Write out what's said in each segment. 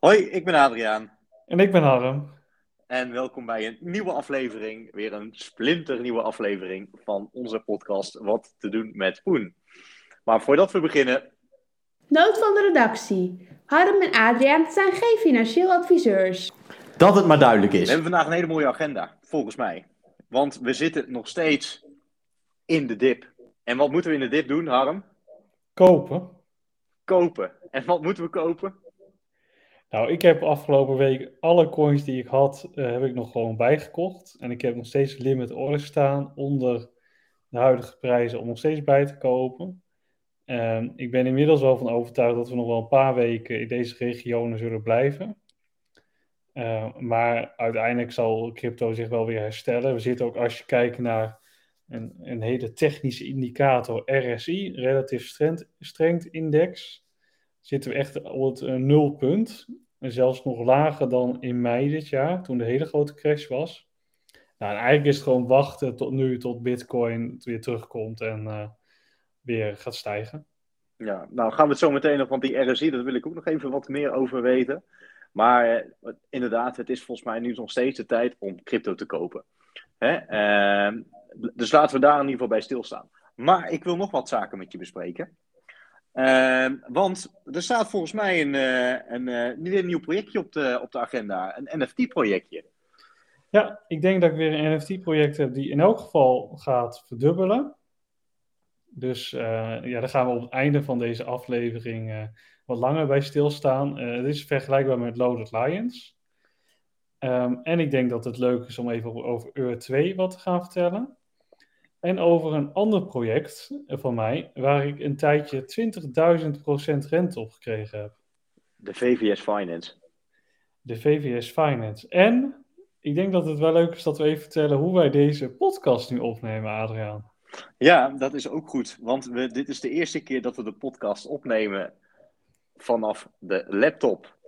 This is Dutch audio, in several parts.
Hoi, ik ben Adriaan. En ik ben Harm. En welkom bij een nieuwe aflevering, weer een splinternieuwe aflevering van onze podcast Wat te doen met Poen. Maar voordat we beginnen... Nood van de redactie. Harm en Adriaan zijn geen financieel adviseurs. Dat het maar duidelijk We is. hebben vandaag een hele mooie agenda, volgens mij. Want we zitten nog steeds in de dip. En wat moeten we in de dip doen, Harm? Kopen. Kopen. En wat moeten we kopen? Nou, ik heb afgelopen week alle coins die ik had, eh, heb ik nog gewoon bijgekocht. En ik heb nog steeds limit orders staan onder de huidige prijzen om nog steeds bij te kopen. En ik ben inmiddels wel van overtuigd dat we nog wel een paar weken in deze regionen zullen blijven. Eh, maar uiteindelijk zal crypto zich wel weer herstellen. We zitten ook, als je kijkt naar een, een hele technische indicator, RSI, Relative Strength, Strength Index, zitten we echt op het eh, nulpunt. En zelfs nog lager dan in mei dit jaar, toen de hele grote crash was. Nou, en eigenlijk is het gewoon wachten tot nu, tot Bitcoin weer terugkomt en eh, weer gaat stijgen. Ja, nou gaan we het zo meteen nog, want die RSI, daar wil ik ook nog even wat meer over weten. Maar eh, inderdaad, het is volgens mij nu nog steeds de tijd om crypto te kopen. Hè? Ehm, dus laten we daar in ieder geval bij stilstaan. Maar ik wil nog wat zaken met je bespreken. Ehm, want er staat volgens mij een, eh, een, eh, weer een nieuw projectje op de, op de agenda. Een NFT-projectje. Ja, ik denk dat ik weer een NFT-project heb die in elk geval gaat verdubbelen. Dus eh, ja, daar gaan we op het einde van deze aflevering wat langer bij stilstaan. Het is vergelijkbaar met Loaded Lions. Ehm, en ik denk dat het leuk is om even over, over Ur 2 wat te gaan vertellen. En over een ander project van mij, waar ik een tijdje 20.000% rente op gekregen heb. De VVS Finance. De VVS Finance. En ik denk dat het wel leuk is dat we even vertellen hoe wij deze podcast nu opnemen, Adriaan. Ja, dat is ook goed. Want we, dit is de eerste keer dat we de podcast opnemen vanaf de laptop.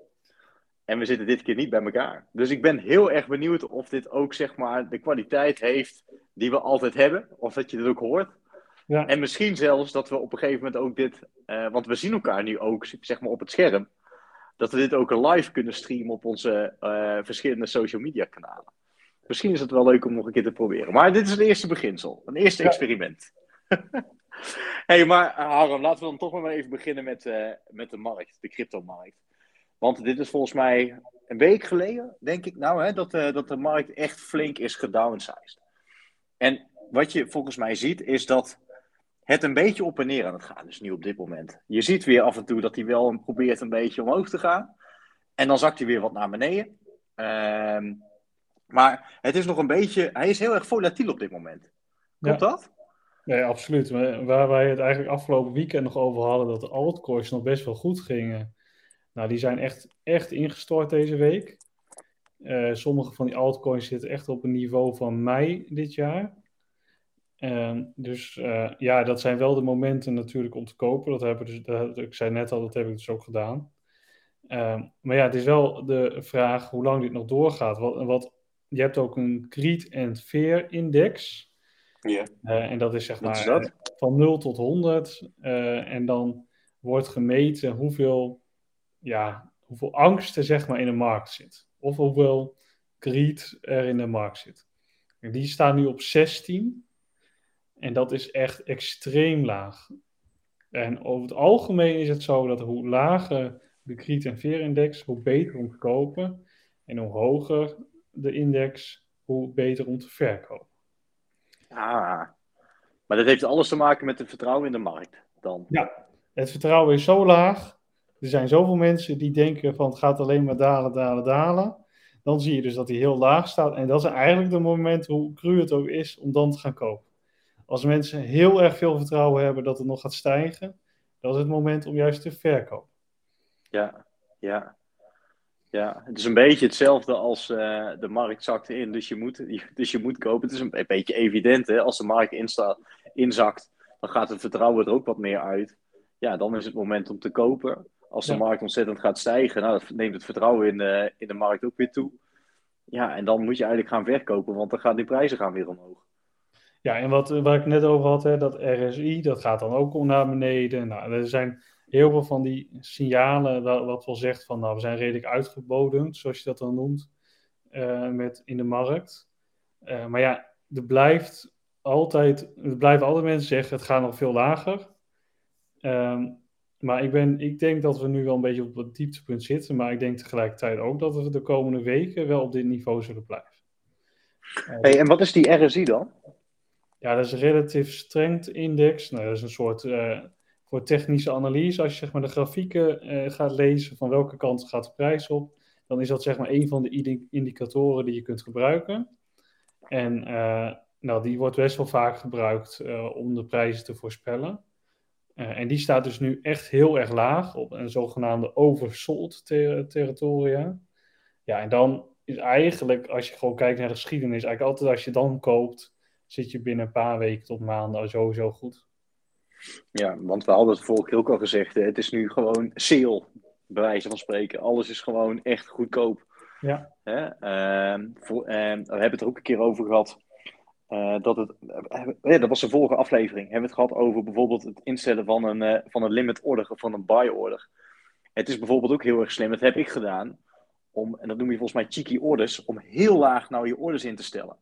En we zitten dit keer niet bij elkaar. Dus ik ben heel erg benieuwd of dit ook zeg maar de kwaliteit heeft die we altijd hebben. Of dat je dit ook hoort. Ja. En misschien zelfs dat we op een gegeven moment ook dit... eh, want we zien elkaar nu ook zeg maar op het scherm. Dat we dit ook live kunnen streamen op onze eh, verschillende social media kanalen. Misschien is het wel leuk om nog een keer te proberen. Maar dit is het eerste beginsel. Een eerste Ja. experiment. hey, maar eh, Harm, laten we dan toch maar even beginnen met, met de markt. De cryptomarkt. Want dit is volgens mij een week geleden, denk ik nou, hè, dat, eh, dat de markt echt flink is gedownsized. En wat je volgens mij ziet, is dat het een beetje op en neer aan het gaan is nu op dit moment. Je ziet weer af en toe dat hij wel probeert een beetje omhoog te gaan. En dan zakt hij weer wat naar beneden. Ehm, maar het is nog een beetje, hij is heel erg volatiel op dit moment. Klopt Ja. dat? Nee, absoluut. Waar wij het eigenlijk afgelopen weekend nog over hadden, dat de altcoins nog best wel goed gingen. Nou, die zijn echt, echt ingestort deze week. Eh, sommige van die altcoins zitten echt op een niveau van mei dit jaar. Ehm, dus eh, ja, dat zijn wel de momenten natuurlijk om te kopen. Dat hebben dus, dat, ik zei net al, dat heb ik dus ook gedaan. Ehm, maar ja, het is wel de vraag hoe lang dit nog doorgaat. Wat, wat, je hebt ook een Creed and Fear index. Ja. Eh, en dat is zeg maar is van 0 tot 100. eh, en dan wordt gemeten hoeveel, ja, hoeveel angst er zeg maar in de markt zit. Of hoeveel greed er in de markt zit. En die staan nu op 16. En dat is echt extreem laag. En over het algemeen is het zo dat hoe lager de greed en fear index, hoe beter om te kopen. En hoe hoger de index, hoe beter om te verkopen. Ah. Maar dat heeft alles te maken met het vertrouwen in de markt dan. Ja, het vertrouwen is zo laag. Er zijn zoveel mensen die denken van het gaat alleen maar dalen, dalen, dalen. Dan zie je dus dat hij heel laag staat. En dat is eigenlijk de moment, hoe cru het ook is, om dan te gaan kopen. Als mensen heel erg veel vertrouwen hebben dat het nog gaat stijgen, dat is het moment om juist te verkopen. Ja, ja. Ja, het is een beetje hetzelfde als eh, de markt zakt in, dus je, moet, dus je moet kopen. Het is een, beetje evident, hè? Als de markt insta, inzakt, dan gaat het vertrouwen er ook wat meer uit. Ja, dan is het moment om te kopen. Als de Ja. markt ontzettend gaat stijgen, nou, dat neemt het vertrouwen in de, in de markt ook weer toe. Ja, en dan moet je eigenlijk gaan verkopen, want dan gaan die prijzen gaan weer omhoog. Ja, en wat, waar ik net over had, hè, dat RSI, dat gaat dan ook om naar beneden. Nou, er zijn heel veel van die signalen, wat, wat wel zegt van, nou, we zijn redelijk uitgebodemd, zoals je dat dan noemt, uh, met, in de markt. Uh, maar ja, er blijft altijd, er blijven altijd mensen zeggen, het gaat nog veel lager. Um, maar ik, ben, ik denk dat we nu wel een beetje op het dieptepunt zitten. Maar ik denk tegelijkertijd ook dat we de komende weken wel op dit niveau zullen blijven. Hey, en wat is die RSI dan? Ja, dat is een Relative Strength Index. Nou, dat is een soort uh, voor technische analyse. Als je zeg maar, de grafieken uh, gaat lezen van welke kant gaat de prijs op, dan is dat zeg maar een van de indicatoren die je kunt gebruiken. En uh, nou, die wordt best wel vaak gebruikt om de prijzen te voorspellen. Uh, en die staat dus nu echt heel erg laag op een zogenaamde oversold ter territoria. Ja, en dan is eigenlijk, als je gewoon kijkt naar de geschiedenis, eigenlijk altijd als je dan koopt, zit je binnen een paar weken tot maanden sowieso goed. Ja, want we hadden het vorige keer ook al gezegd, het is nu gewoon sale, bij wijze van spreken. Alles is gewoon echt goedkoop. Ja. Hè? Uh, voor, uh, we hebben het er ook een keer over gehad. Uh, dat, het, uh, dat was de vorige aflevering. Hebben we het gehad over bijvoorbeeld het instellen van een, uh, van een limit order of van een buy order. Het is bijvoorbeeld ook heel erg slim, dat heb ik gedaan, om, en dat noem je volgens mij cheeky orders, om heel laag nou je orders in te stellen.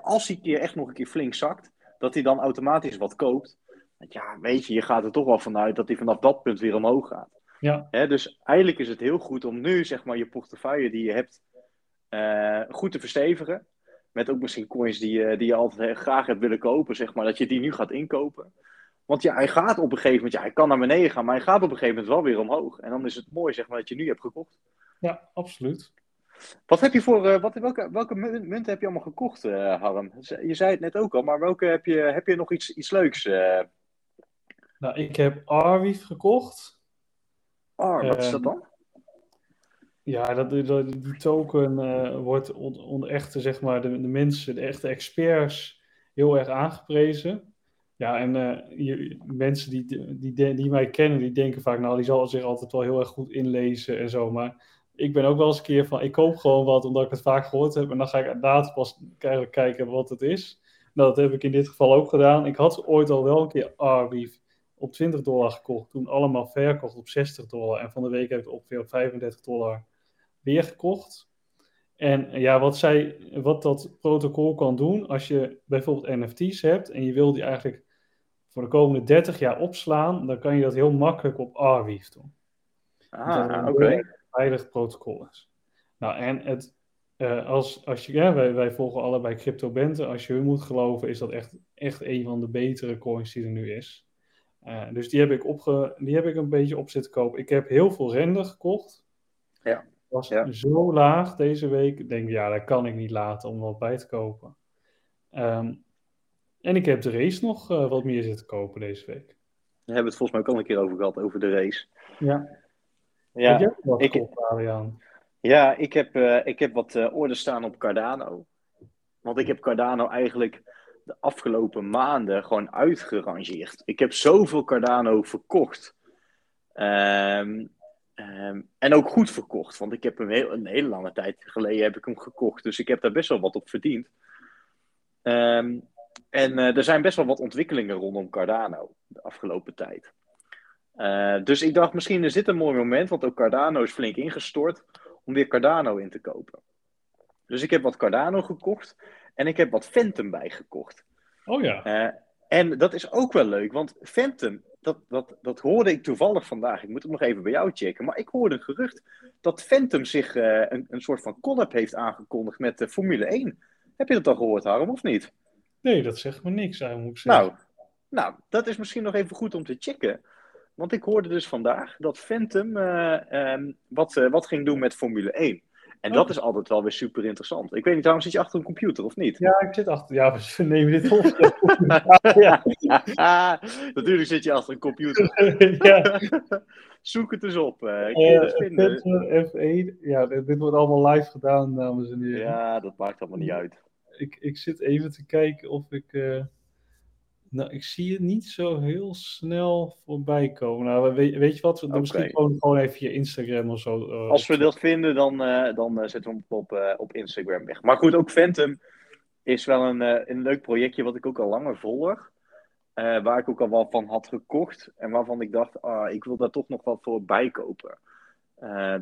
als die keer echt nog een keer flink zakt, dat hij dan automatisch wat koopt. Want ja, weet je, je gaat er toch wel vanuit dat hij vanaf dat punt weer omhoog gaat. Ja. dus eigenlijk is het heel goed om nu zeg maar je portefeuille die je hebt goed te verstevigen. Met ook misschien coins die, je, die je altijd graag hebt willen kopen, zeg maar. Dat je die nu gaat inkopen. Want ja, hij gaat op een gegeven moment, ja, hij kan naar beneden gaan, maar hij gaat op een gegeven moment wel weer omhoog. En dan is het mooi, zeg maar, dat je nu hebt gekocht. Ja, absoluut. Wat heb je voor, uh, wat, welke, welke munten heb je allemaal gekocht, uh, Harm? Je zei het net ook al, maar welke heb je, heb je nog iets, iets leuks? Uh... Nou, ik heb Arwief gekocht. Ar, wat is dat dan? Ja, dat, die token uh, wordt onder on echte, zeg maar, de, de, mensen, de echte experts, heel erg aangeprezen. Ja, en je, mensen die, die, die, die mij kennen, die denken vaak, nou, die zal zich altijd wel heel erg goed inlezen en zo. Maar ik ben ook wel eens een keer van, ik koop gewoon wat omdat ik het vaak gehoord heb. En dan ga ik inderdaad pas eigenlijk kijken wat het is. Nou, dat heb ik in dit geval ook gedaan. Ik had ooit al wel een keer Arweave op 20 dollar gekocht. Toen allemaal verkocht op 60 dollar. En van de week heb ik het ongeveer op 35 dollar weer gekocht. En ja, wat, zij, wat dat protocol kan doen, als je bijvoorbeeld NFT's hebt en je wil die eigenlijk voor de komende 30 jaar opslaan, dan kan je dat heel makkelijk op Arweave doen. Ah, oké. Okay. veilig protocol is. Nou, en het, uh, als, als je, ja, wij, wij volgen allebei Crypto Bente. Als je hun moet geloven, is dat echt, echt een van de betere coins die er nu is. Uh, dus die heb, ik opge, die heb ik een beetje op zitten kopen. Ik heb heel veel render gekocht. Ja was ja. zo laag deze week. Ik denk, ja, dat kan ik niet laten om wat bij te kopen. Um, en ik heb de race nog uh, wat meer zitten kopen deze week. We hebben het volgens mij ook al een keer over gehad, over de race. Ja. Ja, heb wat ik, ja ik, heb, uh, ik heb wat uh, orders staan op Cardano. Want ik heb Cardano eigenlijk de afgelopen maanden gewoon uitgerangeerd. Ik heb zoveel Cardano verkocht. Um, Um, en ook goed verkocht, want ik heb hem heel, een hele lange tijd geleden heb ik hem gekocht. Dus ik heb daar best wel wat op verdiend. Um, en uh, er zijn best wel wat ontwikkelingen rondom Cardano de afgelopen tijd. Uh, dus ik dacht, misschien is dit een mooi moment, want ook Cardano is flink ingestort, om weer Cardano in te kopen. Dus ik heb wat Cardano gekocht en ik heb wat Phantom bijgekocht. Oh ja. Uh, en dat is ook wel leuk, want Phantom dat, dat, dat hoorde ik toevallig vandaag. Ik moet het nog even bij jou checken. Maar ik hoorde een gerucht dat Phantom zich uh, een, een soort van collab heeft aangekondigd met de Formule 1. Heb je dat al gehoord, Harm, of niet? Nee, dat zegt me niks, moet ik zeggen. Nou, nou, dat is misschien nog even goed om te checken. Want ik hoorde dus vandaag dat Phantom uh, um, wat, uh, wat ging doen met Formule 1. En dat is altijd wel weer super interessant. Ik weet niet, waarom zit je achter een computer of niet? Ja, ik zit achter. Ja, we nemen dit op. ja. Natuurlijk zit je achter een computer. ja. Zoek het eens op. Uh, kun je uh, vinden? F1. Ja, dit, dit, wordt allemaal live gedaan, dames en heren. Ja, dat maakt allemaal niet uit. Ik, ik zit even te kijken of ik. Uh... Nou, ik zie het niet zo heel snel voorbij komen. Nou, weet, weet je wat? Okay. Misschien gewoon, gewoon even je Instagram of zo. Uh, Als we dat vinden, dan, uh, dan uh, zetten we hem op, op Instagram weg. Maar goed, ook Phantom is wel een, een leuk projectje wat ik ook al langer volg. eh, waar ik ook al wel van had gekocht. En waarvan ik dacht, ah, ik wil daar toch nog wat voor bijkopen.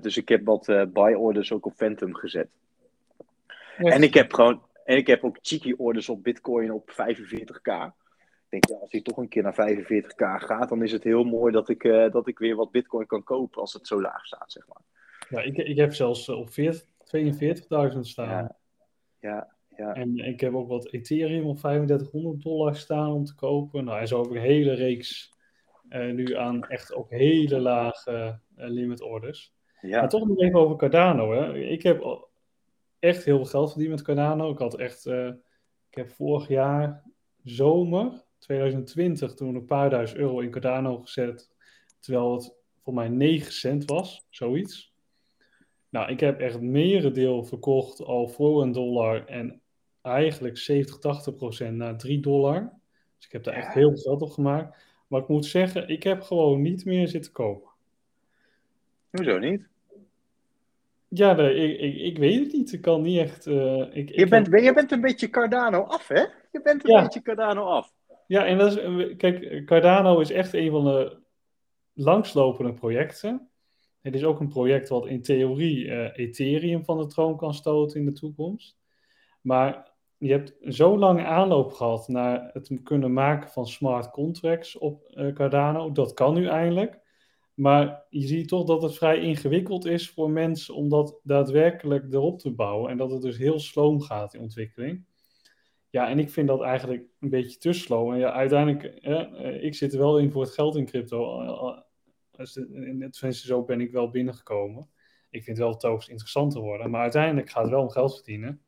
Dus ik heb wat buy orders ook op Phantom gezet. En ik heb gewoon, en ik heb ook cheeky orders op Bitcoin op 45k. Ik denk, ja, als hij toch een keer naar 45k gaat, dan is het heel mooi dat ik, dat ik weer wat Bitcoin kan kopen als het zo laag staat, zeg maar. Ja, ik, ik heb zelfs op 42.000 staan. Ja, ja, ja. En ik heb ook wat Ethereum op 3500 dollar staan om te kopen. Nou, en zo heb ik een hele reeks uh, nu aan echt ook hele lage uh, limit orders. Ja. Maar toch nog even over Cardano. Hè. Ik heb echt heel veel geld verdiend met Cardano. Ik had echt, ik heb vorig jaar zomer 2020 toen een paar duizend euro in Cardano gezet. Terwijl het voor mij 9 cent was, zoiets. Nou, ik heb echt merendeel verkocht al voor een dollar en eigenlijk 70, 80 procent naar 3 dollar. Dus ik heb daar echt heel veel geld op gemaakt. Maar ik moet zeggen, ik heb gewoon niet meer zitten kopen. Hoezo niet? Ja, nee, ik, ik, ik, weet het niet. Ik kan niet echt. Uh, ik, je, bent, je bent een beetje Cardano af, hè? Je bent een ja. beetje Cardano af. Ja, en dat is, kijk, Cardano is echt een van de langslopende projecten. Het is ook een project wat in theorie uh, Ethereum van de troon kan stoten in de toekomst. Maar je hebt zo lang aanloop gehad naar het kunnen maken van smart contracts op uh, Cardano. Dat kan nu eindelijk. Maar je ziet toch dat het vrij ingewikkeld is voor mensen om dat daadwerkelijk erop te bouwen. En dat het dus heel sloom gaat in ontwikkeling. Ja, en ik vind dat eigenlijk een beetje te slow. En ja, uiteindelijk, eh, ik zit er wel in voor het geld in crypto. Tenminste, zo ben ik wel binnengekomen. Ik vind het wel toogst interessant te worden. Maar uiteindelijk gaat het wel om geld verdienen.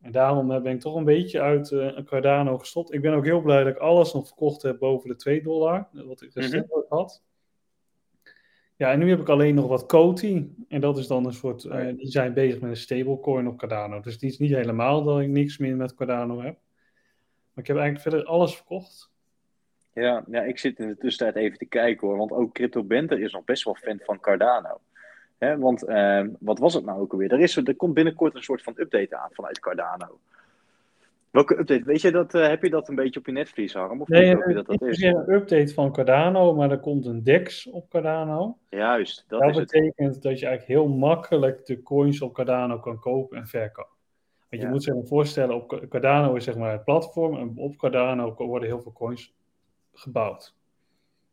En daarom ben ik toch een beetje uit uh, Cardano gestopt. Ik ben ook heel blij dat ik alles nog verkocht heb boven de 2 dollar. Wat ik recent mm had. Ja, en nu heb ik alleen nog wat Koti. En dat is dan een soort. Uh, die zijn bezig met een stablecoin op Cardano. Dus het is niet helemaal dat ik niks meer met Cardano heb. Maar ik heb eigenlijk verder alles verkocht. Ja, ja, ik zit in de tussentijd even te kijken hoor. Want ook Crypto Benter is nog best wel fan van Cardano. Hè, want uh, wat was het nou ook alweer? Er, is, er komt binnenkort een soort van update aan vanuit Cardano. Welke update? Weet je dat, uh, heb je dat een beetje op je netvlies, Harm? Of nee, niet, je dat, dat is? een update van Cardano, maar er komt een DEX op Cardano. Juist, dat, dat is betekent dat je eigenlijk heel makkelijk de coins op Cardano kan kopen en verkopen. Want je moet zich maar voorstellen, op Cardano is zeg maar het platform en op Cardano worden heel veel coins gebouwd.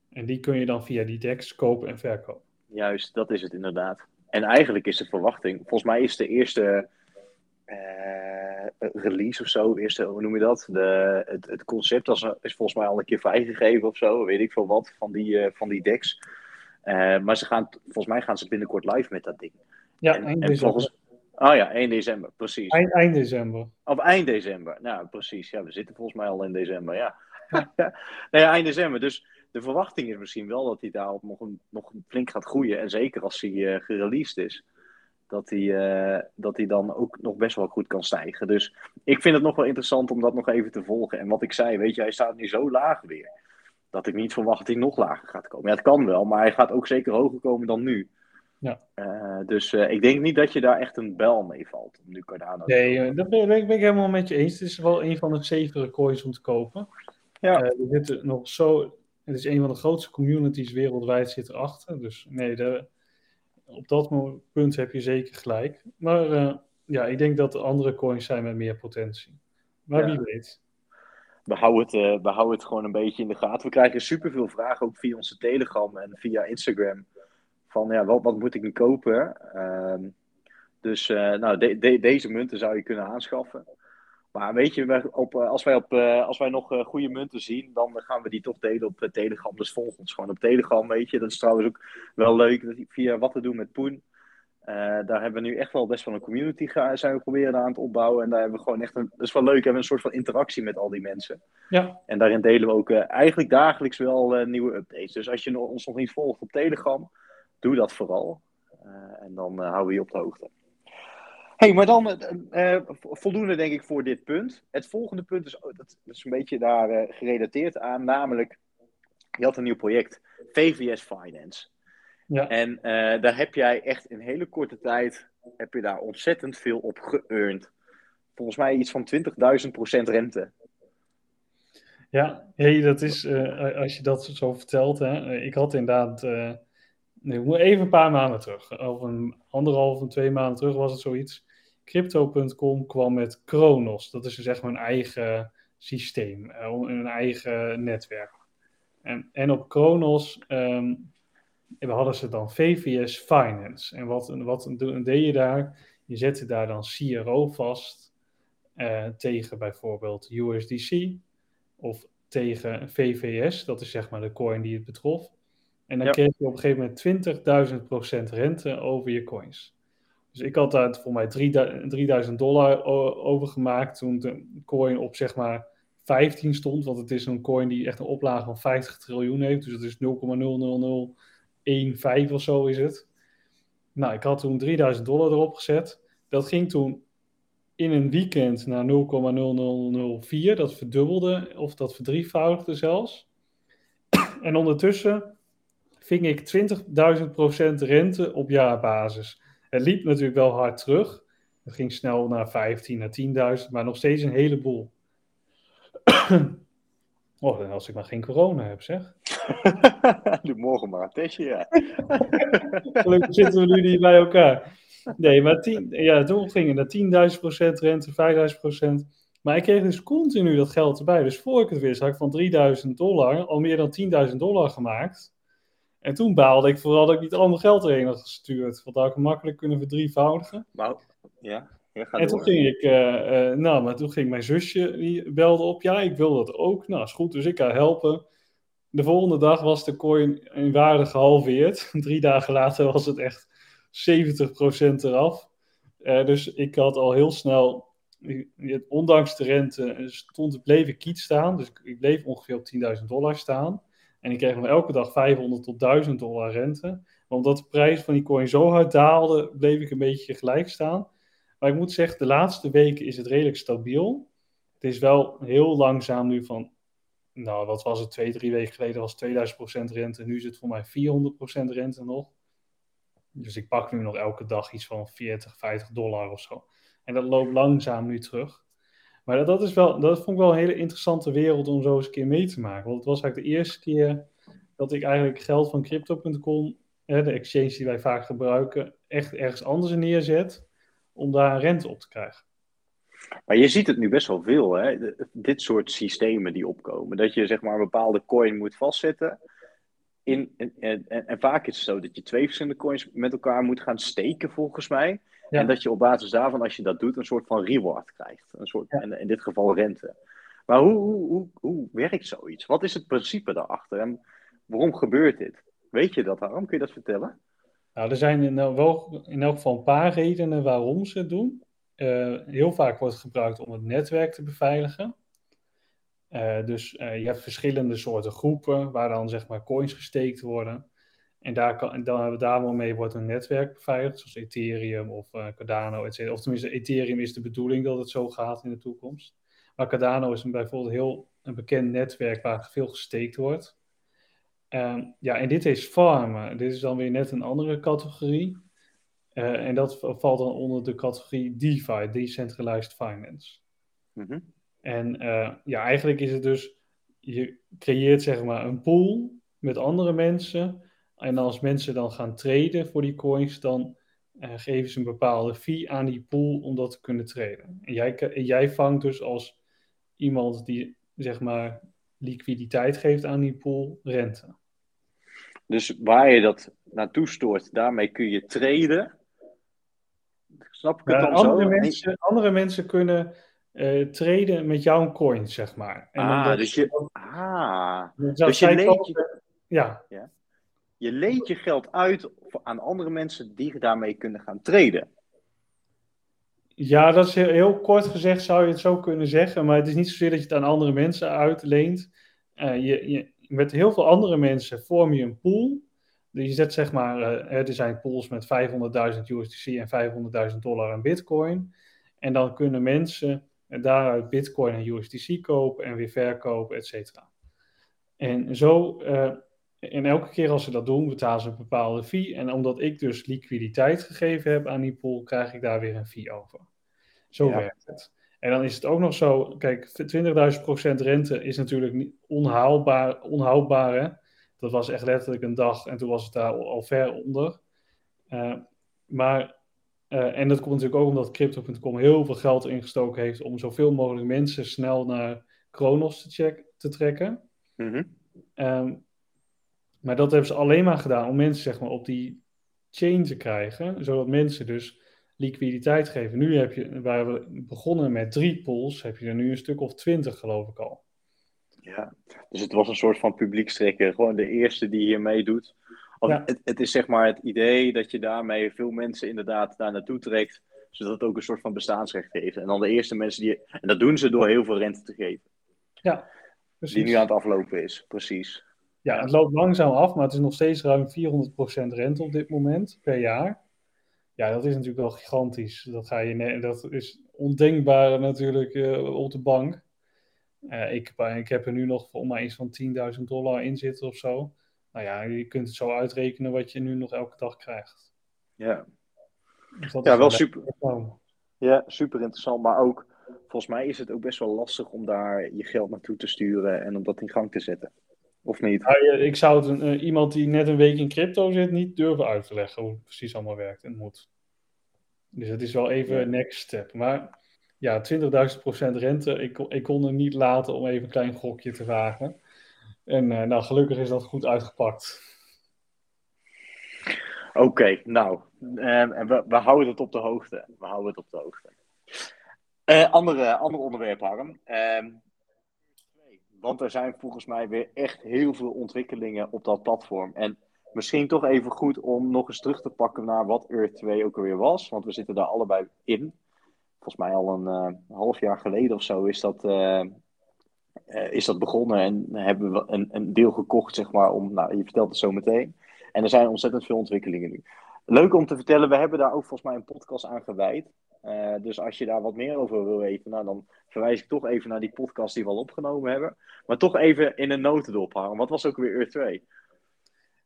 En die kun je dan via die DEX kopen en verkopen. Juist, dat is het inderdaad. En eigenlijk is de verwachting, volgens mij is de eerste eh, release of zo, eerste, hoe noem je dat? De, het, het concept was, is volgens mij al een keer vrijgegeven of zo, weet ik veel wat, van die, eh, van die decks. Eh, maar ze gaan, volgens mij gaan ze binnenkort live met dat ding. Ja, en, en december. volgens, oh ja, 1 december, precies. Eind, eind december. Of eind december. Nou, precies. Ja, we zitten volgens mij al in december, ja. nee, eind december. Dus de verwachting is misschien wel dat hij daarop nog, een, nog flink gaat groeien. En zeker als hij eh gereleased is. Dat hij, eh, dat hij dan ook nog best wel goed kan stijgen. Dus ik vind het nog wel interessant om dat nog even te volgen. En wat ik zei, weet je, hij staat nu zo laag weer. Dat ik niet verwacht dat hij nog lager gaat komen. Ja, het kan wel, maar hij gaat ook zeker hoger komen dan nu. Ja. Eh, dus eh, ik denk niet dat je daar echt een bel mee valt. Om nu Cardano Nee, eh, dat ben, ben ik ben ik helemaal met je eens. Het is wel een van de zevere coins om te kopen. Ja. Er zitten nog zo, het is een van de grootste communities wereldwijd zit erachter. Dus nee, de, op dat punt heb je zeker gelijk. Maar ja, ik denk dat er andere coins zijn met meer potentie. Maar Ja. wie weet. we houden, het, eh, we houden het gewoon een beetje in de gaten. We krijgen superveel vragen ook via onze Telegram en via Instagram. Van ja, wat, wat moet ik nu kopen? Ehm, dus eh, nou, de- de- deze munten zou je kunnen aanschaffen. Maar weet je, op, eh, als, wij op, eh, als wij nog goede munten zien, dan gaan we die toch delen op Telegram. Dus volg ons gewoon op Telegram, weet je. Dat is trouwens ook wel leuk. dat- Via wat we doen met Poen. Daar hebben we nu echt wel best wel een community ga- zijn we proberen aan het opbouwen. En daar hebben we gewoon echt een, dat is wel leuk. We hebben een soort van interactie met al die mensen. Ja, En daarin delen we ook eigenlijk dagelijks wel nieuwe updates. Dus als je ons nog niet volgt op Telegram, doe dat vooral. Eh, en dan eh, houden we je op de hoogte. hey, maar dan eh, voldoende denk ik voor dit punt. Het volgende punt is, oh, dat is een beetje daar eh, gerelateerd aan. Namelijk, je had een nieuw project, VVS Finance. ja. En eh, daar heb jij echt in hele korte tijd, heb je daar ontzettend veel op geëarnd. Volgens mij iets van 20.000% rente. Ja, hey, dat is, uh, als je dat zo vertelt, hè, ik had inderdaad, uh, nee, even een paar maanden terug, over een anderhalf en twee maanden terug was het zoiets. Crypto.com kwam met Kronos, dat is zeg maar een eigen systeem, een eigen netwerk. En, en op Kronos um, hadden ze dan VVS Finance. En wat, wat deed je daar? Je zette daar dan CRO vast uh, tegen bijvoorbeeld USDC of tegen VVS, dat is zeg maar de coin die het betrof. En dan kreeg je op een gegeven moment 20.000% rente over je coins. Dus ik had daar voor mij 3000 dollar overgemaakt toen de coin op zeg maar 15 stond. Want het is een coin die echt een oplage van 50 triljoen heeft. Dus dat is 0,00015 of zo is het. Nou, ik had toen 3000 dollar erop gezet. Dat ging toen in een weekend naar 0,0004. Dat verdubbelde of dat verdrievoudigde zelfs. En ondertussen ving ik 20.000% rente op jaarbasis. Het liep natuurlijk wel hard terug. Het ging snel naar 15, naar 10.000, maar nog steeds een heleboel. oh, als ik maar geen corona heb, zeg. Doe morgen maar een testje, ja. Gelukkig zitten we nu niet bij elkaar. Nee, maar tien, ja, toen ging het naar 10.000 procent rente, 5.000 procent. Maar ik kreeg dus continu dat geld erbij. Dus voor ik het wist, had ik van 3.000 dollar al meer dan 10.000 dollar gemaakt. En toen baalde ik vooral dat ik niet allemaal geld erheen had gestuurd. Want dat had ik makkelijk kunnen verdrievoudigen. Maar, ja, en toen ging ik, uh, uh, nou, maar toen ging mijn zusje, die belde op. Ja, ik wil dat ook. Nou, is goed, dus ik ga helpen. De volgende dag was de coin in waarde gehalveerd. Drie dagen later was het echt 70% eraf. Uh, dus ik had al heel snel, ondanks de rente, stond, bleef ik kiet staan. Dus ik bleef ongeveer op 10.000 dollar staan. En ik kreeg nog elke dag 500 tot 1000 dollar rente. Maar omdat de prijs van die coin zo hard daalde, bleef ik een beetje gelijk staan. Maar ik moet zeggen, de laatste weken is het redelijk stabiel. Het is wel heel langzaam nu van, nou wat was het, twee, drie weken geleden was 2000% rente. Nu is het voor mij 400% rente nog. Dus ik pak nu nog elke dag iets van 40, 50 dollar of zo. En dat loopt langzaam nu terug. Maar dat, is wel, dat vond ik wel een hele interessante wereld om zo eens een keer mee te maken. Want het was eigenlijk de eerste keer dat ik eigenlijk geld van crypto.com, de exchange die wij vaak gebruiken, echt ergens anders neerzet om daar rente op te krijgen. Maar je ziet het nu best wel veel, hè? dit soort systemen die opkomen. Dat je zeg maar een bepaalde coin moet vastzetten. In, en, en, en, vaak is het zo dat je twee verschillende coins met elkaar moet gaan steken, volgens mij. En dat je op basis daarvan, als je dat doet, een soort van reward krijgt. Een soort, en in dit geval rente. Maar hoe, hoe, hoe, hoe werkt zoiets? Wat is het principe daarachter? En waarom gebeurt dit? Weet je dat, Waarom Kun je dat vertellen? Nou, er zijn in, wel, in elk geval een paar redenen waarom ze het doen. Uh, heel vaak wordt het gebruikt om het netwerk te beveiligen. Uh, dus uh, je hebt verschillende soorten groepen waar dan zeg maar coins gesteekt worden. En daar kan, dan, daarmee wordt een netwerk beveiligd, zoals Ethereum of uh, Cardano, etc. Of tenminste, Ethereum is de bedoeling dat het zo gaat in de toekomst. Maar Cardano is een, bijvoorbeeld heel een bekend netwerk waar veel gesteekt wordt. Um, ja, en dit is farmen. Dit is dan weer net een andere categorie. En dat valt dan onder de categorie DeFi, Decentralized Finance. -hmm. En uh, ja, eigenlijk is het dus, je creëert zeg maar een pool met andere mensen en als mensen dan gaan traden voor die coins, dan uh, geven ze een bepaalde fee aan die pool om dat te kunnen traden. En jij, jij vangt dus als iemand die zeg maar liquiditeit geeft aan die pool rente. Dus waar je dat naartoe stoort, daarmee kun je traden. Snap ik het ja, dan andere zo? Mensen, andere mensen kunnen uh, traden met jouw coins, zeg maar. En ah, dus je, ah, dus je leent ja. ja je leent je geld uit aan andere mensen die daarmee kunnen gaan traden. Ja, dat is heel, kort gezegd zou je het zo kunnen zeggen, maar het is niet zozeer dat je het aan andere mensen uitleent. Uh, je, je, met heel veel andere mensen vorm je een pool. Dus je zet zeg maar, uh, er zijn pools met 500.000 USDC en 500.000 dollar aan bitcoin. En dan kunnen mensen daaruit bitcoin en USDC kopen en weer verkopen, et cetera. En zo uh, en elke keer als ze dat doen, betalen ze een bepaalde fee. En omdat ik dus liquiditeit gegeven heb aan die pool, krijg ik daar weer een fee over. Zo werkt het. En dan is het ook nog zo, kijk, 20.000% rente is natuurlijk niet onhaalbaar, onhoudbaar. Hè? Dat was echt letterlijk een dag en toen was het daar al, ver onder. Uh, maar, uh, en dat komt natuurlijk ook omdat Crypto.com heel veel geld ingestoken heeft om zoveel mogelijk mensen snel naar Kronos te, check, te trekken. Mm um, maar dat hebben ze alleen maar gedaan om mensen zeg maar, op die chain te krijgen, zodat mensen dus liquiditeit geven. Nu heb je, waar we begonnen met drie pools, heb je er nu een stuk of twintig, geloof ik al. Ja, dus het was een soort van publiekstrekker. Gewoon de eerste die hier meedoet. Ja. Het, het, is zeg maar het idee dat je daarmee veel mensen inderdaad daar naartoe trekt, zodat het ook een soort van bestaansrecht heeft. En dan de eerste mensen die. En dat doen ze door heel veel rente te geven. Ja, precies. Die nu aan het aflopen is, precies. Ja, het loopt langzaam af, maar het is nog steeds ruim 400% rente op dit moment per jaar. Ja, dat is natuurlijk wel gigantisch. Dat, ga je, dat is ondenkbaar natuurlijk uh, op de bank. Uh, ik, ik heb er nu nog voor mij iets van 10.000 dollar in zitten of zo. Nou ja, je kunt het zo uitrekenen wat je nu nog elke dag krijgt. Ja, dus ja wel super. Ja, super interessant. Maar ook, volgens mij is het ook best wel lastig om daar je geld naartoe te sturen en om dat in gang te zetten. Of niet? Ja, ik zou het een, uh, iemand die net een week in crypto zit niet durven uit te leggen hoe het precies allemaal werkt en moet. Dus het is wel even next step. Maar ja, 20.000% rente, ik, ik kon er niet laten om even een klein gokje te vragen. En uh, nou, gelukkig is dat goed uitgepakt. Oké, nou, um, we, we houden het op de hoogte. We houden het op de hoogte. Uh, andere, andere onderwerp, Harm. Um, want er zijn volgens mij weer echt heel veel ontwikkelingen op dat platform. En misschien toch even goed om nog eens terug te pakken naar wat Earth 2 ook alweer was. Want we zitten daar allebei in. Volgens mij al een uh, half jaar geleden of zo is dat, uh, is dat begonnen. En hebben we een, een deel gekocht, zeg maar. Om, nou, je vertelt het zo meteen. En er zijn ontzettend veel ontwikkelingen nu. Leuk om te vertellen, we hebben daar ook volgens mij een podcast aan gewijd. Uh, dus als je daar wat meer over wil weten, nou, dan verwijs ik toch even naar die podcast die we al opgenomen hebben. Maar toch even in een notendop hangen. Wat was ook weer Ur 2?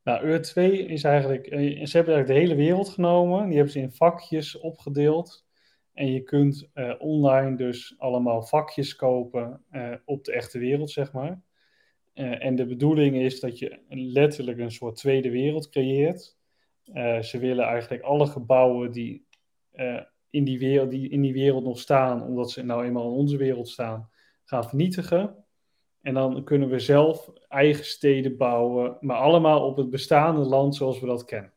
Nou, Ur 2 is eigenlijk, eh, ze hebben eigenlijk de hele wereld genomen. Die hebben ze in vakjes opgedeeld. En je kunt uh, online dus allemaal vakjes kopen uh, op de echte wereld, zeg maar. en de bedoeling is dat je letterlijk een soort tweede wereld creëert. ze willen eigenlijk alle gebouwen die in die, wereld, die in die wereld nog staan, omdat ze nou eenmaal in onze wereld staan, gaan vernietigen. En dan kunnen we zelf eigen steden bouwen, maar allemaal op het bestaande land zoals we dat kennen.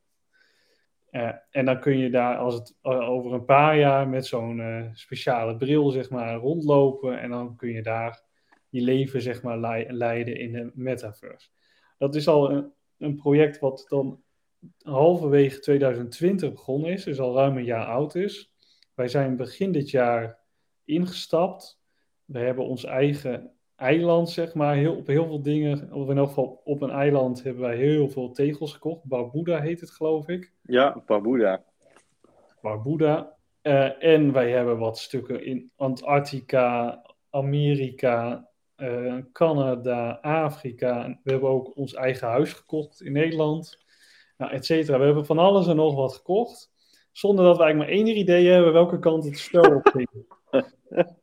Uh, en dan kun je daar als het uh, over een paar jaar met zo'n uh, speciale bril zeg maar rondlopen en dan kun je daar je leven zeg maar leiden in de metaverse. Dat is al een, een project wat dan halverwege 2020 begonnen is, dus al ruim een jaar oud is. Wij zijn begin dit jaar ingestapt. We hebben ons eigen eiland, zeg maar, heel, op heel veel dingen, of in elk geval op een eiland hebben wij heel veel tegels gekocht. Barbuda heet het, geloof ik. Ja, Barbuda. Barbuda. Uh, en wij hebben wat stukken in Antarctica, Amerika, uh, Canada, Afrika. We hebben ook ons eigen huis gekocht in Nederland, nou, et cetera. We hebben van alles en nog wat gekocht zonder dat we eigenlijk maar één idee hebben welke kant het spel op ging.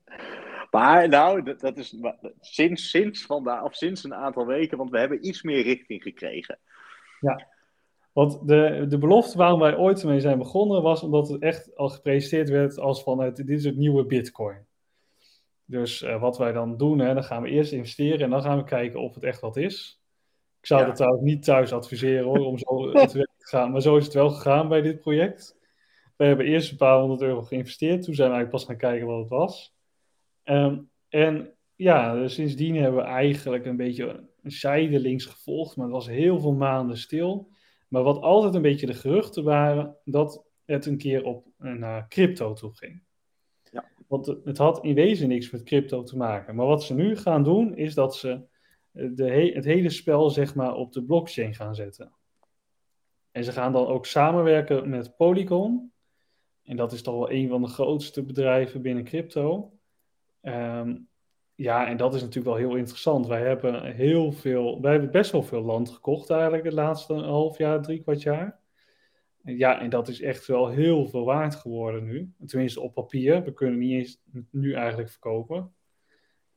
maar nou, dat, dat is sinds, sinds vandaag, of sinds een aantal weken, want we hebben iets meer richting gekregen. Ja, want de, de belofte waarom wij ooit mee zijn begonnen was omdat het echt al gepresenteerd werd als van het, dit is het nieuwe bitcoin. Dus uh, wat wij dan doen, hè, dan gaan we eerst investeren en dan gaan we kijken of het echt wat is. Ik zou ja. dat trouwens niet thuis adviseren hoor, om zo te gaan, maar zo is het wel gegaan bij dit project. We hebben eerst een paar honderd euro geïnvesteerd. Toen zijn we eigenlijk pas gaan kijken wat het was. Um, en ja, sindsdien hebben we eigenlijk een beetje een zijdelings gevolgd. Maar het was heel veel maanden stil. Maar wat altijd een beetje de geruchten waren, dat het een keer op naar crypto toe ging. Ja. Want het had in wezen niks met crypto te maken. Maar wat ze nu gaan doen, is dat ze de he het hele spel zeg maar op de blockchain gaan zetten. En ze gaan dan ook samenwerken met Polygon. En dat is toch wel een van de grootste bedrijven binnen crypto. Um, ja, en dat is natuurlijk wel heel interessant. Wij hebben heel veel, wij hebben best wel veel land gekocht eigenlijk het laatste half jaar, drie kwart jaar. Ja, en dat is echt wel heel veel waard geworden nu. Tenminste op papier. We kunnen niet eens nu eigenlijk verkopen.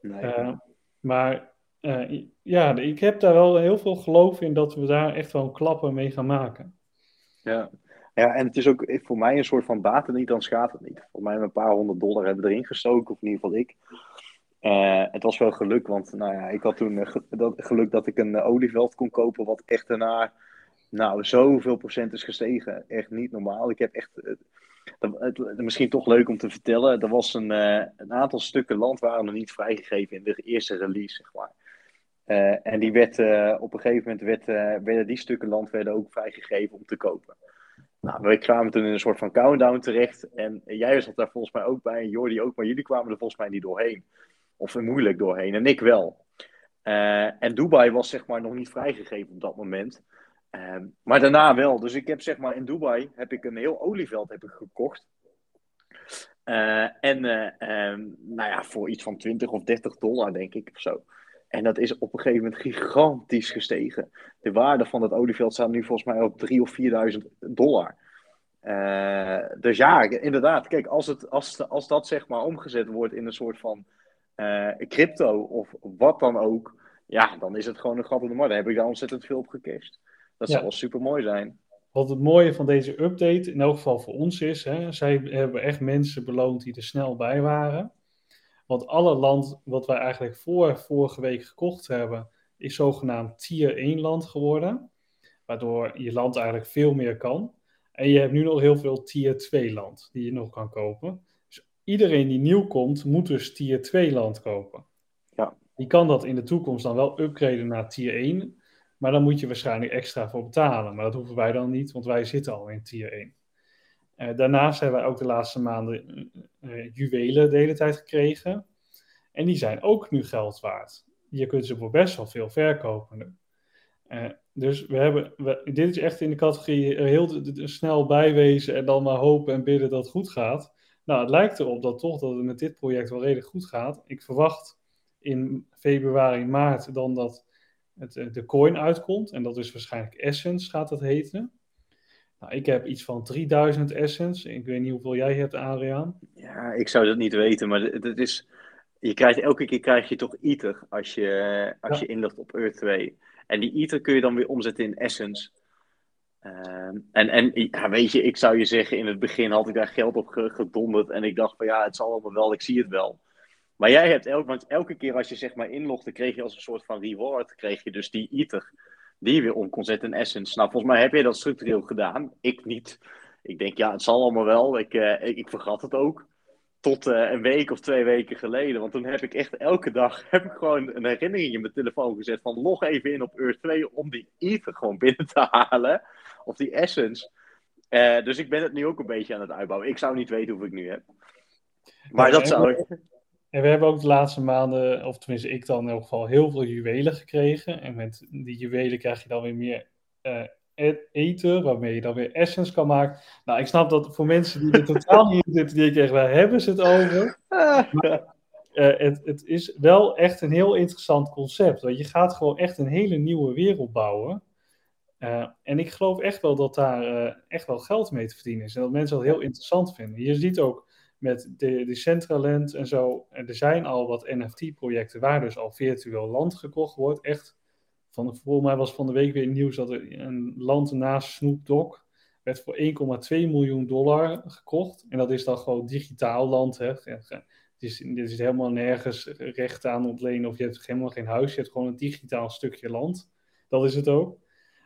Nee. Uh, maar uh, ja, ik heb daar wel heel veel geloof in dat we daar echt wel klappen mee gaan maken. Ja. Ja, en het is ook voor mij een soort van baat niet, dan schaadt het niet. Voor mij een paar honderd dollar hebben erin gestoken, of in ieder geval ik. Uh, het was wel geluk, want nou ja, ik had toen uh, dat, geluk dat ik een olieveld kon kopen, wat echt daarna nou, zoveel procent is gestegen. Echt niet normaal. Ik heb echt, het, misschien toch leuk om te vertellen, er was een, een aantal stukken land waren nog niet vrijgegeven in de eerste release, zeg maar. en die werd, op een gegeven moment werd, werden die stukken land werden ook vrijgegeven om te kopen. Nou, we kwamen toen in een soort van countdown terecht. En jij zat daar volgens mij ook bij, en Jordi ook, maar jullie kwamen er volgens mij niet doorheen. Of moeilijk doorheen, en ik wel. Uh, en Dubai was zeg maar nog niet vrijgegeven op dat moment. Uh, maar daarna wel. Dus ik heb zeg maar in Dubai heb ik een heel olieveld heb ik gekocht. Uh, en ehm, nou ja, voor iets van 20 of 30 dollar denk ik of zo. En dat is op een gegeven moment gigantisch gestegen. De waarde van dat olieveld staat nu volgens mij op 3.000 of 4.000 dollar. Uh, dus ja, inderdaad. Kijk, als, het, als, als dat zeg maar omgezet wordt in een soort van uh, crypto of wat dan ook. Ja, dan is het gewoon een gat in de markt. Daar heb ik daar ontzettend veel op gecashed. Dat ja. zal wel super mooi zijn. Wat het mooie van deze update, in elk geval voor ons is, hè, zij hebben echt mensen beloond die er snel bij waren. Want alle land wat wij eigenlijk voor vorige week gekocht hebben, is zogenaamd tier 1 land geworden. Waardoor je land eigenlijk veel meer kan. En je hebt nu nog heel veel tier 2 land die je nog kan kopen. Dus iedereen die nieuw komt, moet dus tier 2 land kopen. Ja. Die kan dat in de toekomst dan wel upgraden naar tier 1. Maar dan moet je waarschijnlijk extra voor betalen. Maar dat hoeven wij dan niet, want wij zitten al in tier 1. Uh, daarnaast hebben wij ook de laatste maanden uh, juwelen de hele tijd gekregen. En die zijn ook nu geld waard. Je kunt ze voor best wel veel verkopen. Uh, dus we hebben, dit is echt in de categorie heel snel bijwezen en dan maar hopen en bidden dat het goed gaat. Nou, het lijkt erop dat toch dat het met dit project wel redelijk goed gaat. Ik verwacht in februari, maart dan dat het, de coin uitkomt. En dat is waarschijnlijk Essence gaat dat heten. Nou, ik heb iets van 3000 Essence. Ik weet niet hoeveel jij hebt, Adriaan. Ja, ik zou dat niet weten, maar het is... Je krijgt, elke keer krijg je toch Ether als je, als ja. je inlogt op Earth 2. En die Ether kun je dan weer omzetten in Essence. Uh, en en ja, weet je, ik zou je zeggen, in het begin had ik daar geld op gedonderd. En ik dacht van ja, het zal allemaal wel, ik zie het wel. Maar jij hebt elke, want elke keer als je zeg maar inlogde, kreeg je als een soort van reward, kreeg je dus die Ether die weer om kon zetten in Essence. Nou, volgens mij heb je dat structureel gedaan. Ik niet. Ik denk, ja, het zal allemaal wel. Ik, uh, ik, ik, vergat het ook. Tot uh, een week of twee weken geleden. Want toen heb ik echt elke dag heb ik gewoon een herinnering in mijn telefoon gezet van log even in op Earth 2 om die Ether gewoon binnen te halen. Of die Essence. Uh, dus ik ben het nu ook een beetje aan het uitbouwen. Ik zou niet weten hoeveel ik nu heb. Maar dat zou ik. En we hebben ook de laatste maanden, of tenminste ik dan in elk geval, heel veel juwelen gekregen. En met die juwelen krijg je dan weer meer uh, eten, waarmee je dan weer essence kan maken. Nou, ik snap dat voor mensen die er totaal niet in zitten, die ik echt, waar hebben ze het over? Maar, uh, het, het, is wel echt een heel interessant concept. Want je gaat gewoon echt een hele nieuwe wereld bouwen. Uh, en ik geloof echt wel dat daar echt wel geld mee te verdienen is. En dat mensen dat heel interessant vinden. Je ziet ook met de Decentraland en zo. En er zijn al wat NFT-projecten waar dus al virtueel land gekocht wordt. Echt, van, volgens mij was van de week weer nieuws dat er een land naast Snoop Dogg werd voor 1,2 miljoen dollar gekocht. En dat is dan gewoon digitaal land. Hè. Het is, er is helemaal nergens recht aan ontlenen of je hebt helemaal geen huis. Je hebt gewoon een digitaal stukje land. Dat is het ook.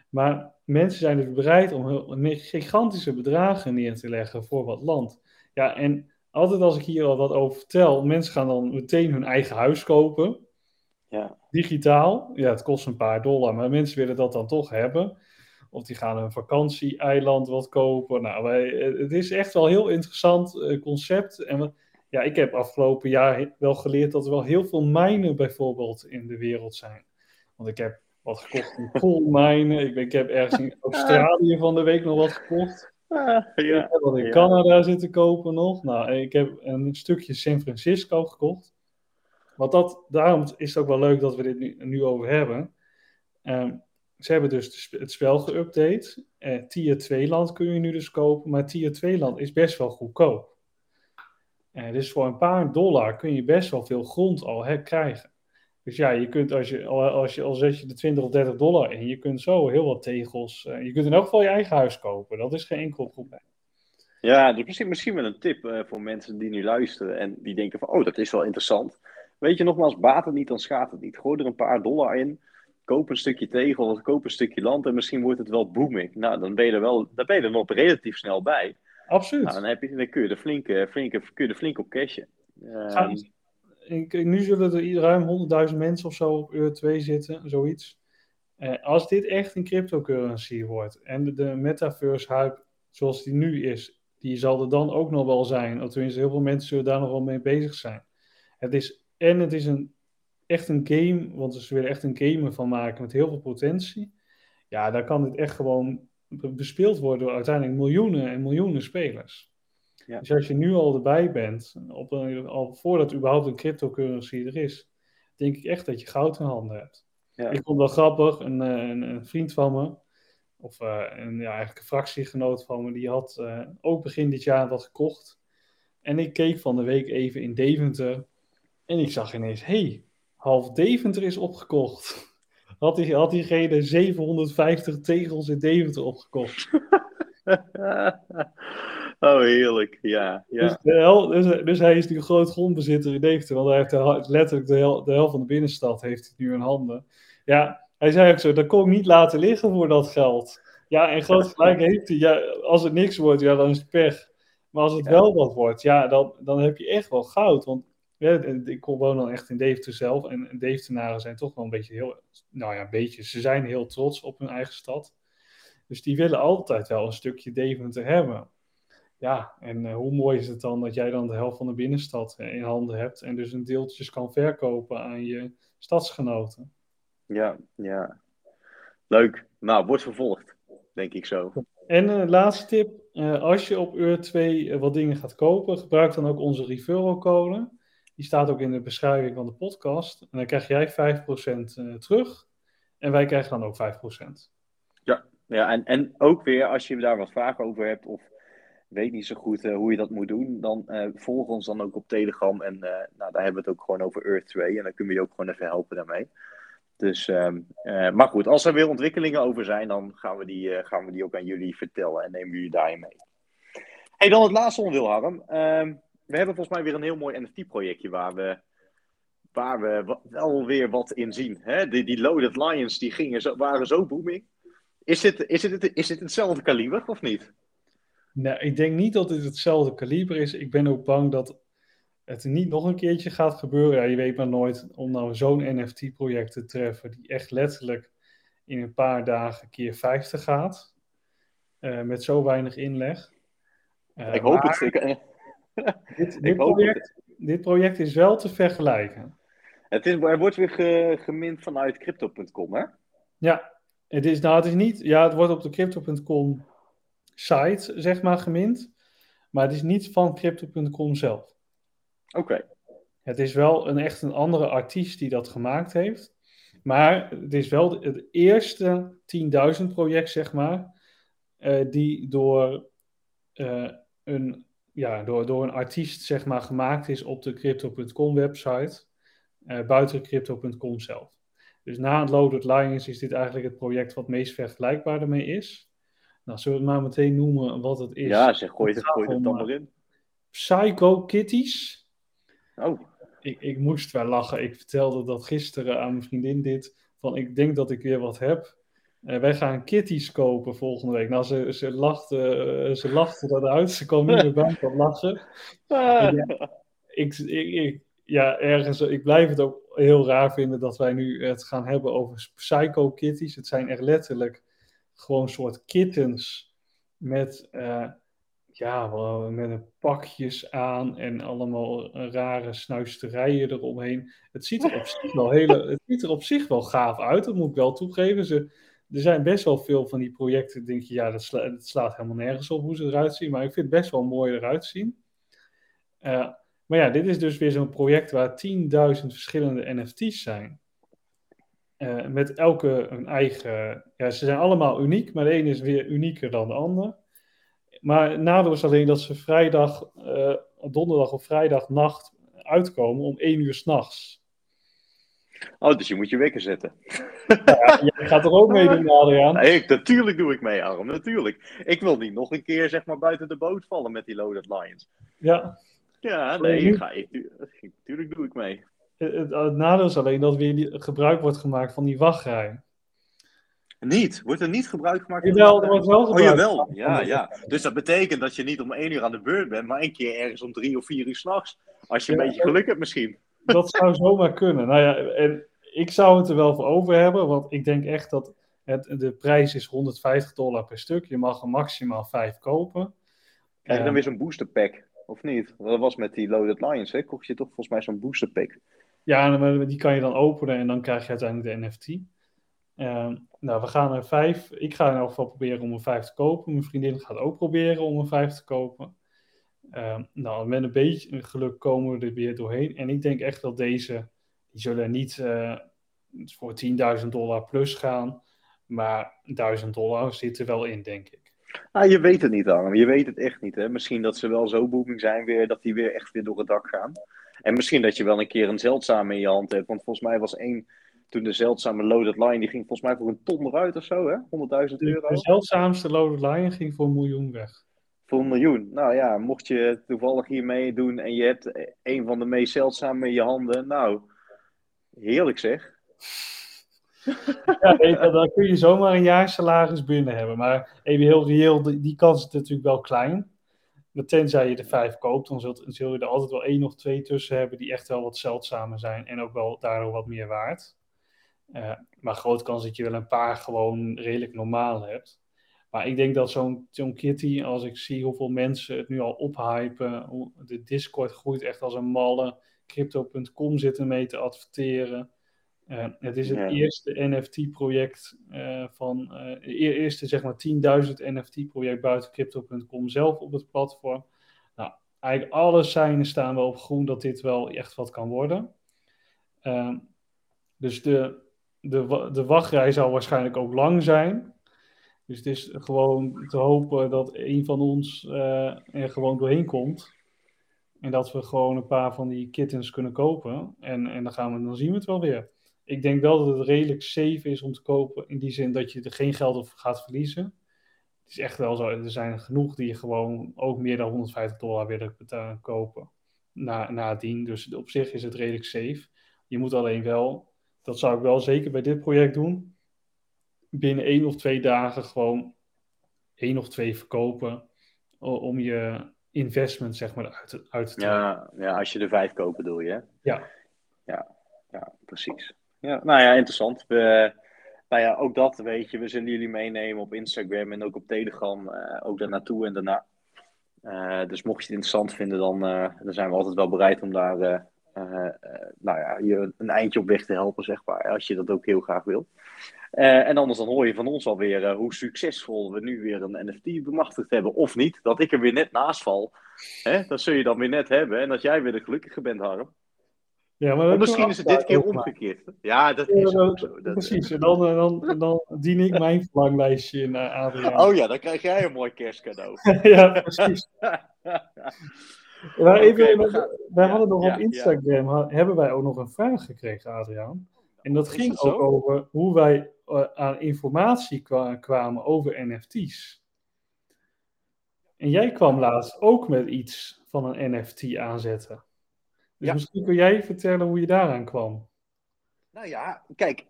Maar mensen zijn dus bereid om gigantische bedragen neer te leggen voor wat land. Ja, en altijd als ik hier al wat over vertel, mensen gaan dan meteen hun eigen huis kopen. Ja. Digitaal. Ja, het kost een paar dollar, maar mensen willen dat dan toch hebben. Of die gaan een vakantieeiland wat kopen. Nou, wij, het is echt wel een heel interessant uh, concept. En ja, ik heb afgelopen jaar wel geleerd dat er wel heel veel mijnen bijvoorbeeld in de wereld zijn. Want ik heb wat gekocht in koolmijnen. Ik, ik heb ergens in Australië van de week nog wat gekocht. Ah, ja. Ik heb wat in ja. Canada zitten kopen nog. Nou, ik heb een stukje San Francisco gekocht. Want dat, daarom is het ook wel leuk dat we dit nu, nu over hebben. Um, ze hebben dus het spel geüpdate. Uh, tier 2 land kun je nu dus kopen, maar tier 2 land is best wel goedkoop. Uh, dus voor een paar dollar kun je best wel veel grond al hè, krijgen. Dus ja, je kunt als je, als je al zet je de 20 of 30 dollar in, je kunt zo heel wat tegels. Uh, je kunt in elk geval je eigen huis kopen. Dat is geen enkel probleem. Ja, dus misschien, misschien wel een tip uh, voor mensen die nu luisteren en die denken van, oh, dat is wel interessant. Weet je, nogmaals, baat het niet, dan schaadt het niet. Gooi er een paar dollar in, koop een stukje tegel, of koop een stukje land en misschien wordt het wel booming. Nou, dan ben je er, wel, dan ben je er nog relatief snel bij. Absoluut. Nou, dan, heb je, dan kun je er flink, flink, kun je er flink op cashen. Um, nu zullen er ruim 100.000 mensen of zo op Euro 2 zitten, zoiets. Uh, als dit echt een cryptocurrency wordt en de, de metaverse hype zoals die nu is, die zal er dan ook nog wel zijn. Of tenminste, heel veel mensen zullen daar nog wel mee bezig zijn. Het is, en het is een, echt een game, want ze willen echt een game van maken met heel veel potentie. Ja, daar kan dit echt gewoon bespeeld worden door uiteindelijk miljoenen en miljoenen spelers. Ja. Dus als je nu al erbij bent, op een, al voordat überhaupt een cryptocurrency er is, denk ik echt dat je goud in handen hebt. Ja. Ik vond dat grappig, een, een, een vriend van me, of uh, een, ja, eigenlijk een fractiegenoot van me, die had uh, ook begin dit jaar wat gekocht. En ik keek van de week even in Deventer en ik zag ineens, hey, half Deventer is opgekocht. Had, die, had diegene 750 tegels in Deventer opgekocht. Oh, heerlijk. Ja. ja. Dus, hel, dus, dus, hij is nu een groot grondbezitter in Deventer, want hij heeft de, letterlijk de, hel, de helft van de binnenstad heeft hij nu in handen. Ja, hij zei ook zo, dat kon ik niet laten liggen voor dat geld. Ja, en groot gelijk heeft hij. Ja, als het niks wordt, ja, dan is het pech. Maar als het wel wat wordt, ja, dan, dan heb je echt wel goud. Want ja, ik woon dan echt in Deventer zelf. En Deventenaren zijn toch wel een beetje heel... Nou ja, een beetje. Ze zijn heel trots op hun eigen stad. Dus die willen altijd wel een stukje Deventer hebben. Ja, en uh, hoe mooi is het dan dat jij dan de helft van de binnenstad eh, in handen hebt en dus een deeltjes kan verkopen aan je stadsgenoten. Ja, ja. Leuk. Nou, wordt vervolgd, denk ik zo. En uh, laatste tip, uh, als je op Ur 2 wat dingen gaat kopen, gebruik dan ook onze referral code. Die staat ook in de beschrijving van de podcast. En dan krijg jij 5% terug en wij krijgen dan ook 5%. Ja, ja en, en ook weer als je daar wat vragen over hebt of weet niet zo goed uh, hoe je dat moet doen, dan uh, volg ons dan ook op Telegram. En uh, nou, daar hebben we het ook gewoon over Earth 2. En dan kunnen we je ook gewoon even helpen daarmee. Dus, um, maar goed, als er weer ontwikkelingen over zijn, dan gaan we die, gaan we die ook aan jullie vertellen en nemen jullie daarin mee. Hey, dan het laatste onderdeel, Harm. Ehm, we hebben volgens mij weer een heel mooi NFT-projectje waar we, waar we wel weer wat in zien. Hè? Die, die Loaded Lions die gingen zo, waren zo booming. Is dit, is, dit, is dit hetzelfde kaliber of niet? Nee, ik denk niet dat dit hetzelfde kaliber is. Ik ben ook bang dat het niet nog een keertje gaat gebeuren. Ja, je weet maar nooit om nou zo'n NFT-project te treffen die echt letterlijk in een paar dagen keer 50 gaat. Uh, met zo weinig inleg. Uh, ik hoop het. Ik, dit, dit, project, dit, project, is wel te vergelijken. Het is, er wordt weer ge, gemind vanuit crypto.com, hè? Ja, het is, nou, het is niet. Ja, het wordt op de crypto.com site, zeg maar, gemint. Maar het is niet van Crypto.com zelf. Oké. Het is wel een echt een andere artiest die dat gemaakt heeft. Maar het is wel het eerste 10.000 project, zeg maar, uh, die door, uh, een, ja, door, door een artiest zeg maar, gemaakt is op de Crypto.com website, uh, buiten Crypto.com zelf. Dus na het Loaded Lions is dit eigenlijk het project wat meest vergelijkbaar ermee is. Nou, zullen we het maar meteen noemen wat het is? Ja, zeg, gooi het, gooi het dan maar in. Psycho Kitties. Oh. Ik, ik moest wel lachen. Ik vertelde dat gisteren aan mijn vriendin dit. Van ik denk dat ik weer wat heb. Uh, wij gaan kitties kopen volgende week. Nou, ze, ze, lachte, uh, ze lachte eruit. Ze kwam niet meer bij van lachen. Ah. Ja, ik, ik, ik, ja, ergens, ik blijf het ook heel raar vinden dat wij nu het gaan hebben over psycho kitties. Het zijn echt letterlijk gewoon soort kittens met, uh, ja, met een pakjes aan en allemaal rare snuisterijen eromheen. Het ziet er op zich wel, hele, het ziet er op zich wel gaaf uit, dat moet ik wel toegeven. Ze, er zijn best wel veel van die projecten, denk je, ja, dat, slaat helemaal nergens op hoe ze eruit zien, maar ik vind het best wel mooi eruit zien. Uh, maar ja, dit is dus weer zo'n project waar 10.000 verschillende NFT's zijn. Uh, met elke een eigen. Ja, ze zijn allemaal uniek, maar de ene is weer unieker dan de ander. Maar het nadeel is alleen dat ze vrijdag, uh, donderdag of vrijdag nacht uitkomen om één uur s'nachts. Oh, dus je moet je wekker zetten. Ja, jij gaat er ook mee doen, Adriaan. Nee, natuurlijk doe ik mee, Arm. Natuurlijk. Ik wil niet nog een keer zeg maar, buiten de boot vallen met die Loaded Lions. Ja. Ja, nee, ik ga, ik, natuurlijk doe ik mee. Het, het, nadeel is alleen dat weer gebruik wordt gemaakt van die wachtrij. Niet? Wordt er niet gebruik gemaakt van Jawel, er wordt wel gebruik Oh, jawel. Ja, ja. Dus dat betekent dat je niet om één uur aan de beurt bent, maar een keer ergens om drie of vier uur s'nachts. Als je een beetje geluk hebt misschien. Dat zou zomaar kunnen. Nou ja, en ik zou het er wel voor over hebben, want ik denk echt dat het, de prijs is 150 dollar per stuk. Je mag er maximaal vijf kopen. Krijg je dan weer zo'n booster pack, of niet? Dat was met die Loaded Lions, hè? Kocht je toch volgens mij zo'n booster pack? Ja, die kan je dan openen en dan krijg je uiteindelijk de NFT. Uh, nou, we gaan er vijf. Ik ga in elk geval proberen om een vijf te kopen. Mijn vriendin gaat ook proberen om een vijf te kopen. Uh, nou, met een beetje geluk komen we er weer doorheen. En ik denk echt dat deze, die zullen niet uh, voor 10.000 dollar plus gaan. Maar 1000 dollar zit er wel in, denk ik. Ah, je weet het niet, Arm. Je weet het echt niet. Hè? Misschien dat ze wel zo booming zijn weer, dat die weer echt weer door het dak gaan. En misschien dat je wel een keer een zeldzame in je hand hebt. Want volgens mij was één, toen de zeldzame Loaded Line, die ging volgens mij voor een ton eruit of zo, hè? 100.000 euro. De zeldzaamste Loaded Line ging voor een miljoen weg. Voor een miljoen. Nou ja, mocht je toevallig hiermee doen en je hebt een van de meest zeldzame in je handen. Nou, heerlijk zeg. Ja, je, dan kun je zomaar een jaar salaris binnen hebben. Maar even heel reëel, die, die kans is natuurlijk wel klein. Maar tenzij je de vijf koopt, dan zult, zul je er altijd wel één of twee tussen hebben die echt wel wat zeldzamer zijn en ook wel daardoor wat meer waard. Uh, maar groot kans dat je wel een paar gewoon redelijk normaal hebt. Maar ik denk dat zo'n zo'n Kitty, als ik zie hoeveel mensen het nu al ophypen, de Discord groeit echt als een malle, crypto.com zit ermee te adverteren. Uh, het is het ja. eerste NFT-project uh, van, uh, eerste zeg maar 10.000 NFT-project buiten Crypto.com zelf op het platform. Nou, eigenlijk alle seinen staan wel op groen dat dit wel echt wat kan worden. Ehm, dus de, de, de wachtrij zal waarschijnlijk ook lang zijn. Dus het is gewoon te hopen dat een van ons er gewoon doorheen komt. En dat we gewoon een paar van die kittens kunnen kopen. En, en dan, gaan we, dan zien we het wel weer ik denk wel dat het redelijk safe is om te kopen. In die zin dat je er geen geld op gaat verliezen. Het is echt wel zo. Er zijn genoeg die gewoon ook meer dan 150 dollar willen betalen, kopen. Na, nadien. Dus op zich is het redelijk safe. Je moet alleen wel, dat zou ik wel zeker bij dit project doen. Binnen één of twee dagen gewoon één of twee verkopen. Om je investment zeg maar uit, uit te trekken. Ja, ja, als je er vijf koopt bedoel je hè? Ja. Ja, ja precies. Ja, nou ja, interessant. We, nou ja, ook dat weet je, we zullen jullie meenemen op Instagram en ook op Telegram, uh, ook daar naartoe en daarna. Uh, dus mocht je het interessant vinden, dan, uh, dan zijn we altijd wel bereid om daar nou ja, je een eindje op weg te helpen, zeg maar, als je dat ook heel graag wil. en anders dan hoor je van ons alweer hoe succesvol we nu weer een NFT bemachtigd hebben, of niet. Dat ik er weer net naast val, hè? dat zul je dan weer net hebben en dat jij weer de gelukkige bent, Harm. Ja, maar misschien is het dit keer omgekeerd. Ja, dat is ook zo. Dat precies, en dan, dan, dan dien ik mijn verlanglijstje in uh, Adriaan. Oh ja, dan krijg jij een mooi kerstcadeau. ja, precies. maar even, okay, gaan... wij hadden nog ja, op Instagram, ja. hebben wij ook nog een vraag gekregen, Adriaan. En dat ging ook over hoe wij uh, aan informatie kwa kwamen over NFT's. En jij kwam laatst ook met iets van een NFT aanzetten. Dus ja. misschien kun jij vertellen hoe je daaraan kwam. Nou ja, kijk.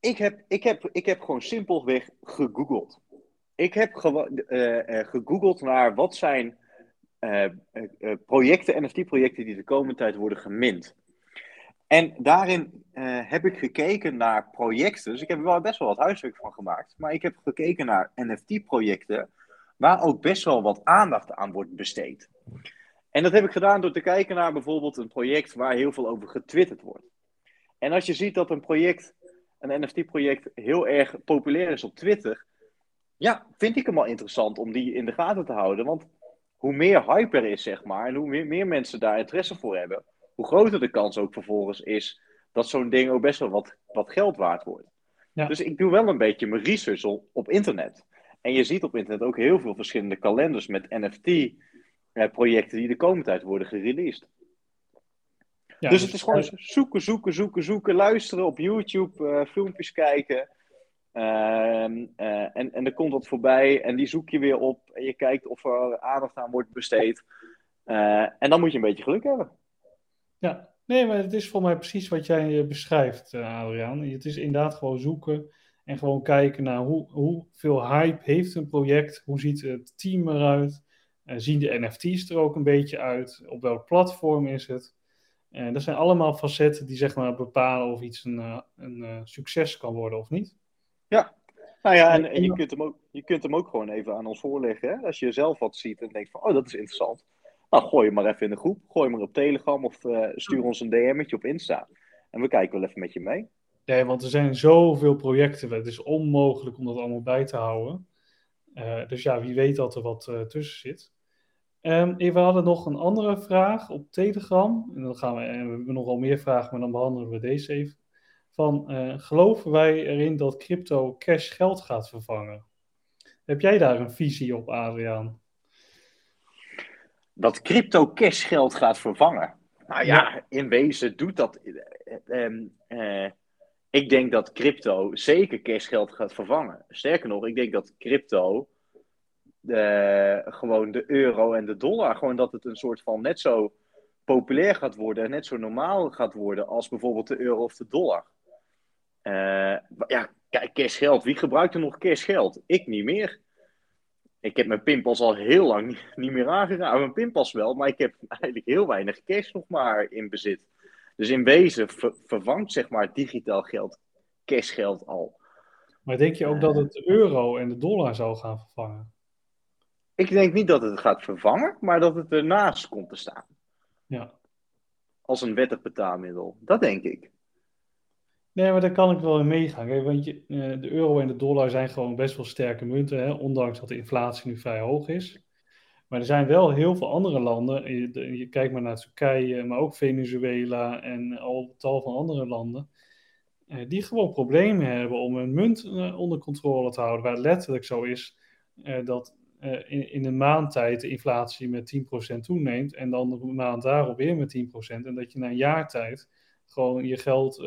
Ik heb, ik heb, ik heb gewoon simpelweg gegoogeld. Ik heb gewoon uh, uh, gegoogeld naar wat zijn uh, projecten, NFT-projecten die de komende tijd worden gemint. En daarin heb ik gekeken naar projecten. Dus ik heb er wel best wel wat huiswerk van gemaakt. Maar ik heb gekeken naar NFT-projecten waar ook best wel wat aandacht aan wordt besteed. En dat heb ik gedaan door te kijken naar bijvoorbeeld een project waar heel veel over getwitterd wordt. En als je ziet dat een project, een NFT-project, heel erg populair is op Twitter, ja, vind ik hem wel interessant om die in de gaten te houden. Want hoe meer hype er is, zeg maar, en hoe meer, meer mensen daar interesse voor hebben, hoe groter de kans ook vervolgens is dat zo'n ding ook best wel wat, wat geld waard wordt. Ja. Dus ik doe wel een beetje mijn research op, op internet. En je ziet op internet ook heel veel verschillende kalenders met NFT-projecten die de komende tijd worden gereleased. Ja, dus het is gewoon zoeken, zoeken, zoeken, zoeken, luisteren op YouTube, eh, filmpjes kijken. Ehm, eh, en, en er komt wat voorbij en die zoek je weer op en je kijkt of er aandacht aan wordt besteed. Eh, en dan moet je een beetje geluk hebben. Ja, nee, maar het is voor mij precies wat jij eh, beschrijft, Adriaan. Het is inderdaad gewoon zoeken en gewoon kijken naar hoe, hoeveel hype heeft een project, hoe ziet het team eruit, zien de NFT's er ook een beetje uit, op welk platform is het. En dat zijn allemaal facetten die zeg maar bepalen of iets een, een succes kan worden of niet. Ja, nou ja, en, en, je, kunt hem ook, je kunt hem ook gewoon even aan ons voorleggen. Hè? Als je zelf wat ziet en denkt van, oh, dat is interessant. Nou, gooi hem maar even in de groep. Gooi hem maar op Telegram of uh, stuur ons een DM'tje op Insta. En we kijken wel even met je mee. Nee, want er zijn zoveel projecten. Het is onmogelijk om dat allemaal bij te houden. Uh, dus ja, wie weet dat er wat uh, tussen zit. Um, we hadden nog een andere vraag op Telegram. En dan gaan we, we hebben nogal meer vragen, maar dan behandelen we deze even. Van, geloven wij erin dat crypto cash geld gaat vervangen? Heb jij daar een visie op, Adriaan? dat crypto cash geld gaat vervangen. Nou ja, in wezen doet dat. Uh, ik denk dat crypto zeker cashgeld gaat vervangen. Sterker nog, ik denk dat crypto uh, gewoon de euro en de dollar, gewoon dat het een soort van net zo populair gaat worden en net zo normaal gaat worden als bijvoorbeeld de euro of de dollar. ja, kijk, cashgeld. Wie gebruikt er nog cashgeld? Ik niet meer. Ik heb mijn pinpas al heel lang niet, niet meer aangeraakt. Mijn pinpas wel, maar ik heb eigenlijk heel weinig cash nog maar in bezit. Dus in wezen ver, vervangt zeg maar digitaal geld cashgeld al. Maar denk je ook dat het de euro en de dollar zou gaan vervangen? Ik denk niet dat het gaat vervangen, maar dat het ernaast komt te staan. Ja. Als een wettig betaalmiddel. Dat denk ik. Nee, maar daar kan ik wel in meegaan. Kijk, want je, uh, de euro en de dollar zijn gewoon best wel sterke munten, hè, ondanks dat de inflatie nu vrij hoog is. Maar er zijn wel heel veel andere landen, je, kijkt maar naar Turkije, maar ook Venezuela en al tal van andere landen, uh, die gewoon problemen hebben om hun munt uh, onder controle te houden. Waar letterlijk zo is dat in, in een maand tijd de inflatie met 10% toeneemt en dan een maand daarop weer met 10%. En dat je na een jaar tijd gewoon je geld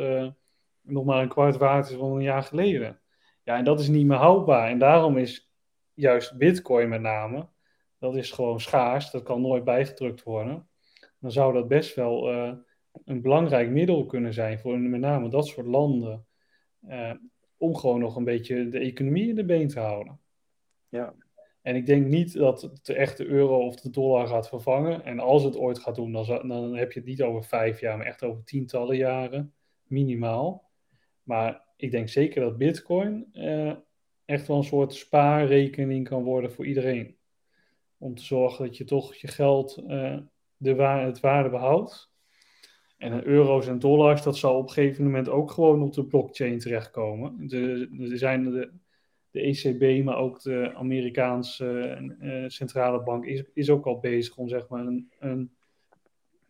nog maar een kwart waard is van een jaar geleden. Ja, en dat is niet meer houdbaar. En daarom is juist Bitcoin met name, dat is gewoon schaars, dat kan nooit bijgedrukt worden. Dan zou dat best wel uh, een belangrijk middel kunnen zijn voor met name dat soort landen. Uh, om gewoon nog een beetje de economie in de been te houden. Ja. En ik denk niet dat het de echte euro of de dollar gaat vervangen. En als het ooit gaat doen, dan, dan heb je het niet over vijf jaar, maar echt over tientallen jaren, minimaal. Maar ik denk zeker dat Bitcoin uh, echt wel een soort spaarrekening kan worden voor iedereen. Om te zorgen dat je toch je geld, uh, de wa het waarde behoudt. En euro's en dollars, dat zal op een gegeven moment ook gewoon op de blockchain terechtkomen. De, er zijn de, de ECB, maar ook de Amerikaanse uh, centrale bank is, is ook al bezig om zeg maar een, een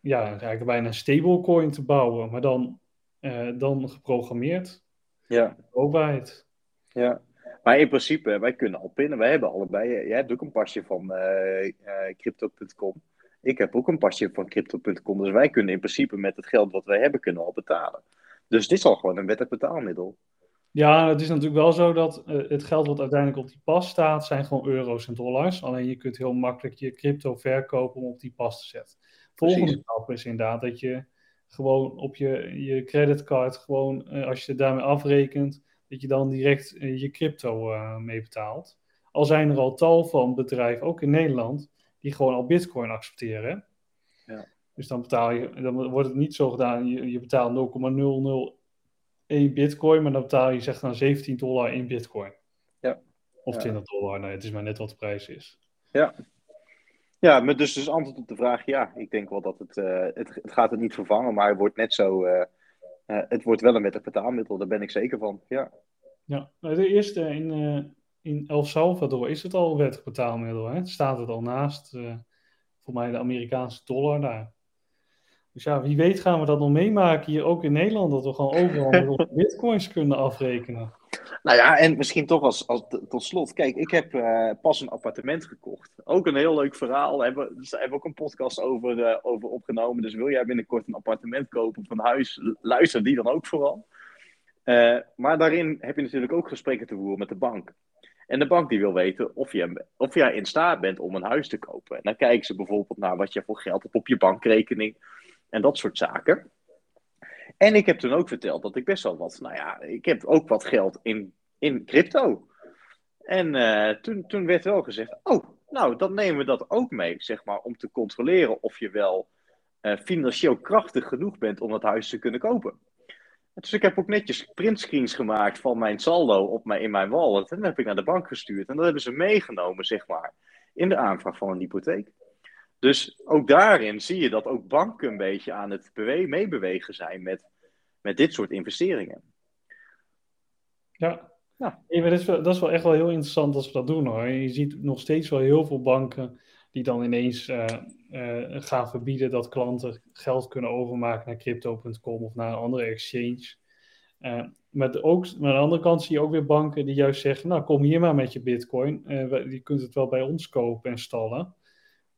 ja, eigenlijk bijna een stablecoin te bouwen. Maar dan uh, dan geprogrammeerd. Ja. Overheid. Ja. Maar in principe, wij kunnen al pinnen. Wij hebben allebei. Jij hebt ook een pasje van uh, uh, crypto.com. Ik heb ook een pasje van crypto.com. Dus wij kunnen in principe met het geld wat wij hebben, kunnen al betalen. Dus dit is al gewoon een wettig betaalmiddel. Ja, het is natuurlijk wel zo dat uh, het geld wat uiteindelijk op die pas staat, zijn gewoon euro's en dollars. Alleen je kunt heel makkelijk je crypto verkopen om op die pas te zetten. Volgende stap is inderdaad dat je gewoon op je, je creditcard, gewoon uh, als je daarmee afrekent, dat je dan direct uh, je crypto uh, mee betaalt. Al zijn er al tal van bedrijven, ook in Nederland, die gewoon al bitcoin accepteren. Ja. Dus dan betaal je, dan wordt het niet zo gedaan, je, je betaalt 0,001 bitcoin, maar dan betaal je zeg dan 17 dollar in bitcoin. Ja. Of 20 dollar, nee, het is maar net wat de prijs is. Ja, ja, maar dus, dus antwoord op de vraag, ja, ik denk wel dat het, uh, het, het gaat het niet vervangen, maar het wordt net zo, uh, uh, het wordt wel een wettig betaalmiddel, daar ben ik zeker van, ja. Ja, de eerste in, in El Salvador is het al een wettig betaalmiddel, hè? staat het al naast, voor mij de Amerikaanse dollar daar. Dus ja, wie weet gaan we dat nog meemaken hier ook in Nederland, dat we gewoon overal bitcoins kunnen afrekenen. Nou ja, en misschien toch als, als tot slot. Kijk, ik heb uh, pas een appartement gekocht. Ook een heel leuk verhaal. Hebben, hebben ook een podcast over, uh, over opgenomen. Dus wil jij binnenkort een appartement kopen of een huis, luister die dan ook vooral. Uh, maar daarin heb je natuurlijk ook gesprekken te voeren met de bank. En de bank die wil weten of, je, of jij in staat bent om een huis te kopen. En dan kijken ze bijvoorbeeld naar wat je voor geld hebt op je bankrekening. En dat soort zaken. En ik heb toen ook verteld dat ik best wel wat, nou ja, ik heb ook wat geld in, in crypto. En uh, toen, toen werd wel gezegd, oh, nou, dan nemen we dat ook mee, zeg maar, om te controleren of je wel uh, financieel krachtig genoeg bent om dat huis te kunnen kopen. Dus ik heb ook netjes printscreens gemaakt van mijn saldo op mijn, in mijn wallet. En dat heb ik naar de bank gestuurd. En dat hebben ze meegenomen, zeg maar, in de aanvraag van een hypotheek. Dus ook daarin zie je dat ook banken een beetje aan het meebewegen zijn met, met dit soort investeringen. Ja, ja. dat, is wel, dat is wel echt wel heel interessant als we dat doen hoor. je ziet nog steeds wel heel veel banken die dan ineens uh, uh, gaan verbieden dat klanten geld kunnen overmaken naar crypto.com of naar een andere exchange. Uh, maar, ook, maar aan de andere kant zie je ook weer banken die juist zeggen, nou kom hier maar met je bitcoin, je kunt het wel bij ons kopen en stallen.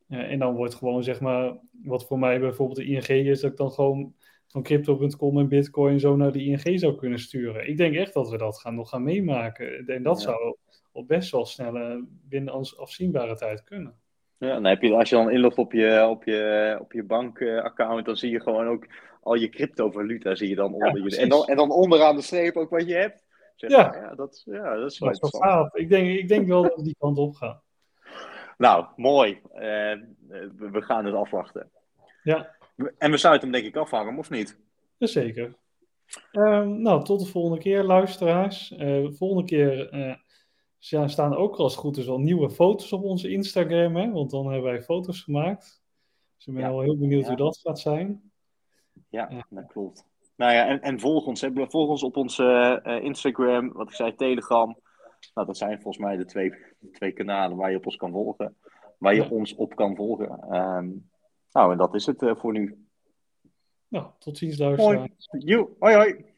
en dan wordt gewoon zeg maar, wat voor mij bijvoorbeeld de ING is, dat ik dan gewoon van crypto.com en bitcoin zo naar de ING zou kunnen sturen. Ik denk echt dat we dat gaan, nog gaan meemaken. En dat ja. zou op best wel snelle binnen ons afzienbare tijd kunnen. Ja, dan heb je, als je dan inlogt op je, op je, op je bankaccount, dan zie je gewoon ook al je cryptovaluta zie je dan onder je. En dan, en dan onderaan de streep ook wat je hebt. Zeg ja. ja, dat, ja, dat is wel gaaf. Ik denk, ik denk wel dat we die kant op gaan. Nou, mooi. Uh, we gaan het afwachten. Ja. En we sluiten hem denk ik afhangen, of niet? Jazeker. Um, nou, tot de volgende keer, luisteraars. Uh, volgende keer uh, ja, staan ook als het goed is al nieuwe foto's op onze Instagram, hè? want dan hebben wij foto's gemaakt. Dus ik ben ja. wel heel benieuwd ja. hoe dat gaat zijn. Ja, dat klopt. Nou ja, en, en volg ons. Hè. Volg ons op onze uh, Instagram, wat ik zei, Telegram. Nou, dat zijn volgens mij de twee, de twee kanalen waar je op ons kan volgen. Waar je ons op kan volgen. Um, nou, en dat is het uh, voor nu. Nou, tot ziens, luisteraars. Hoi. hoi, hoi.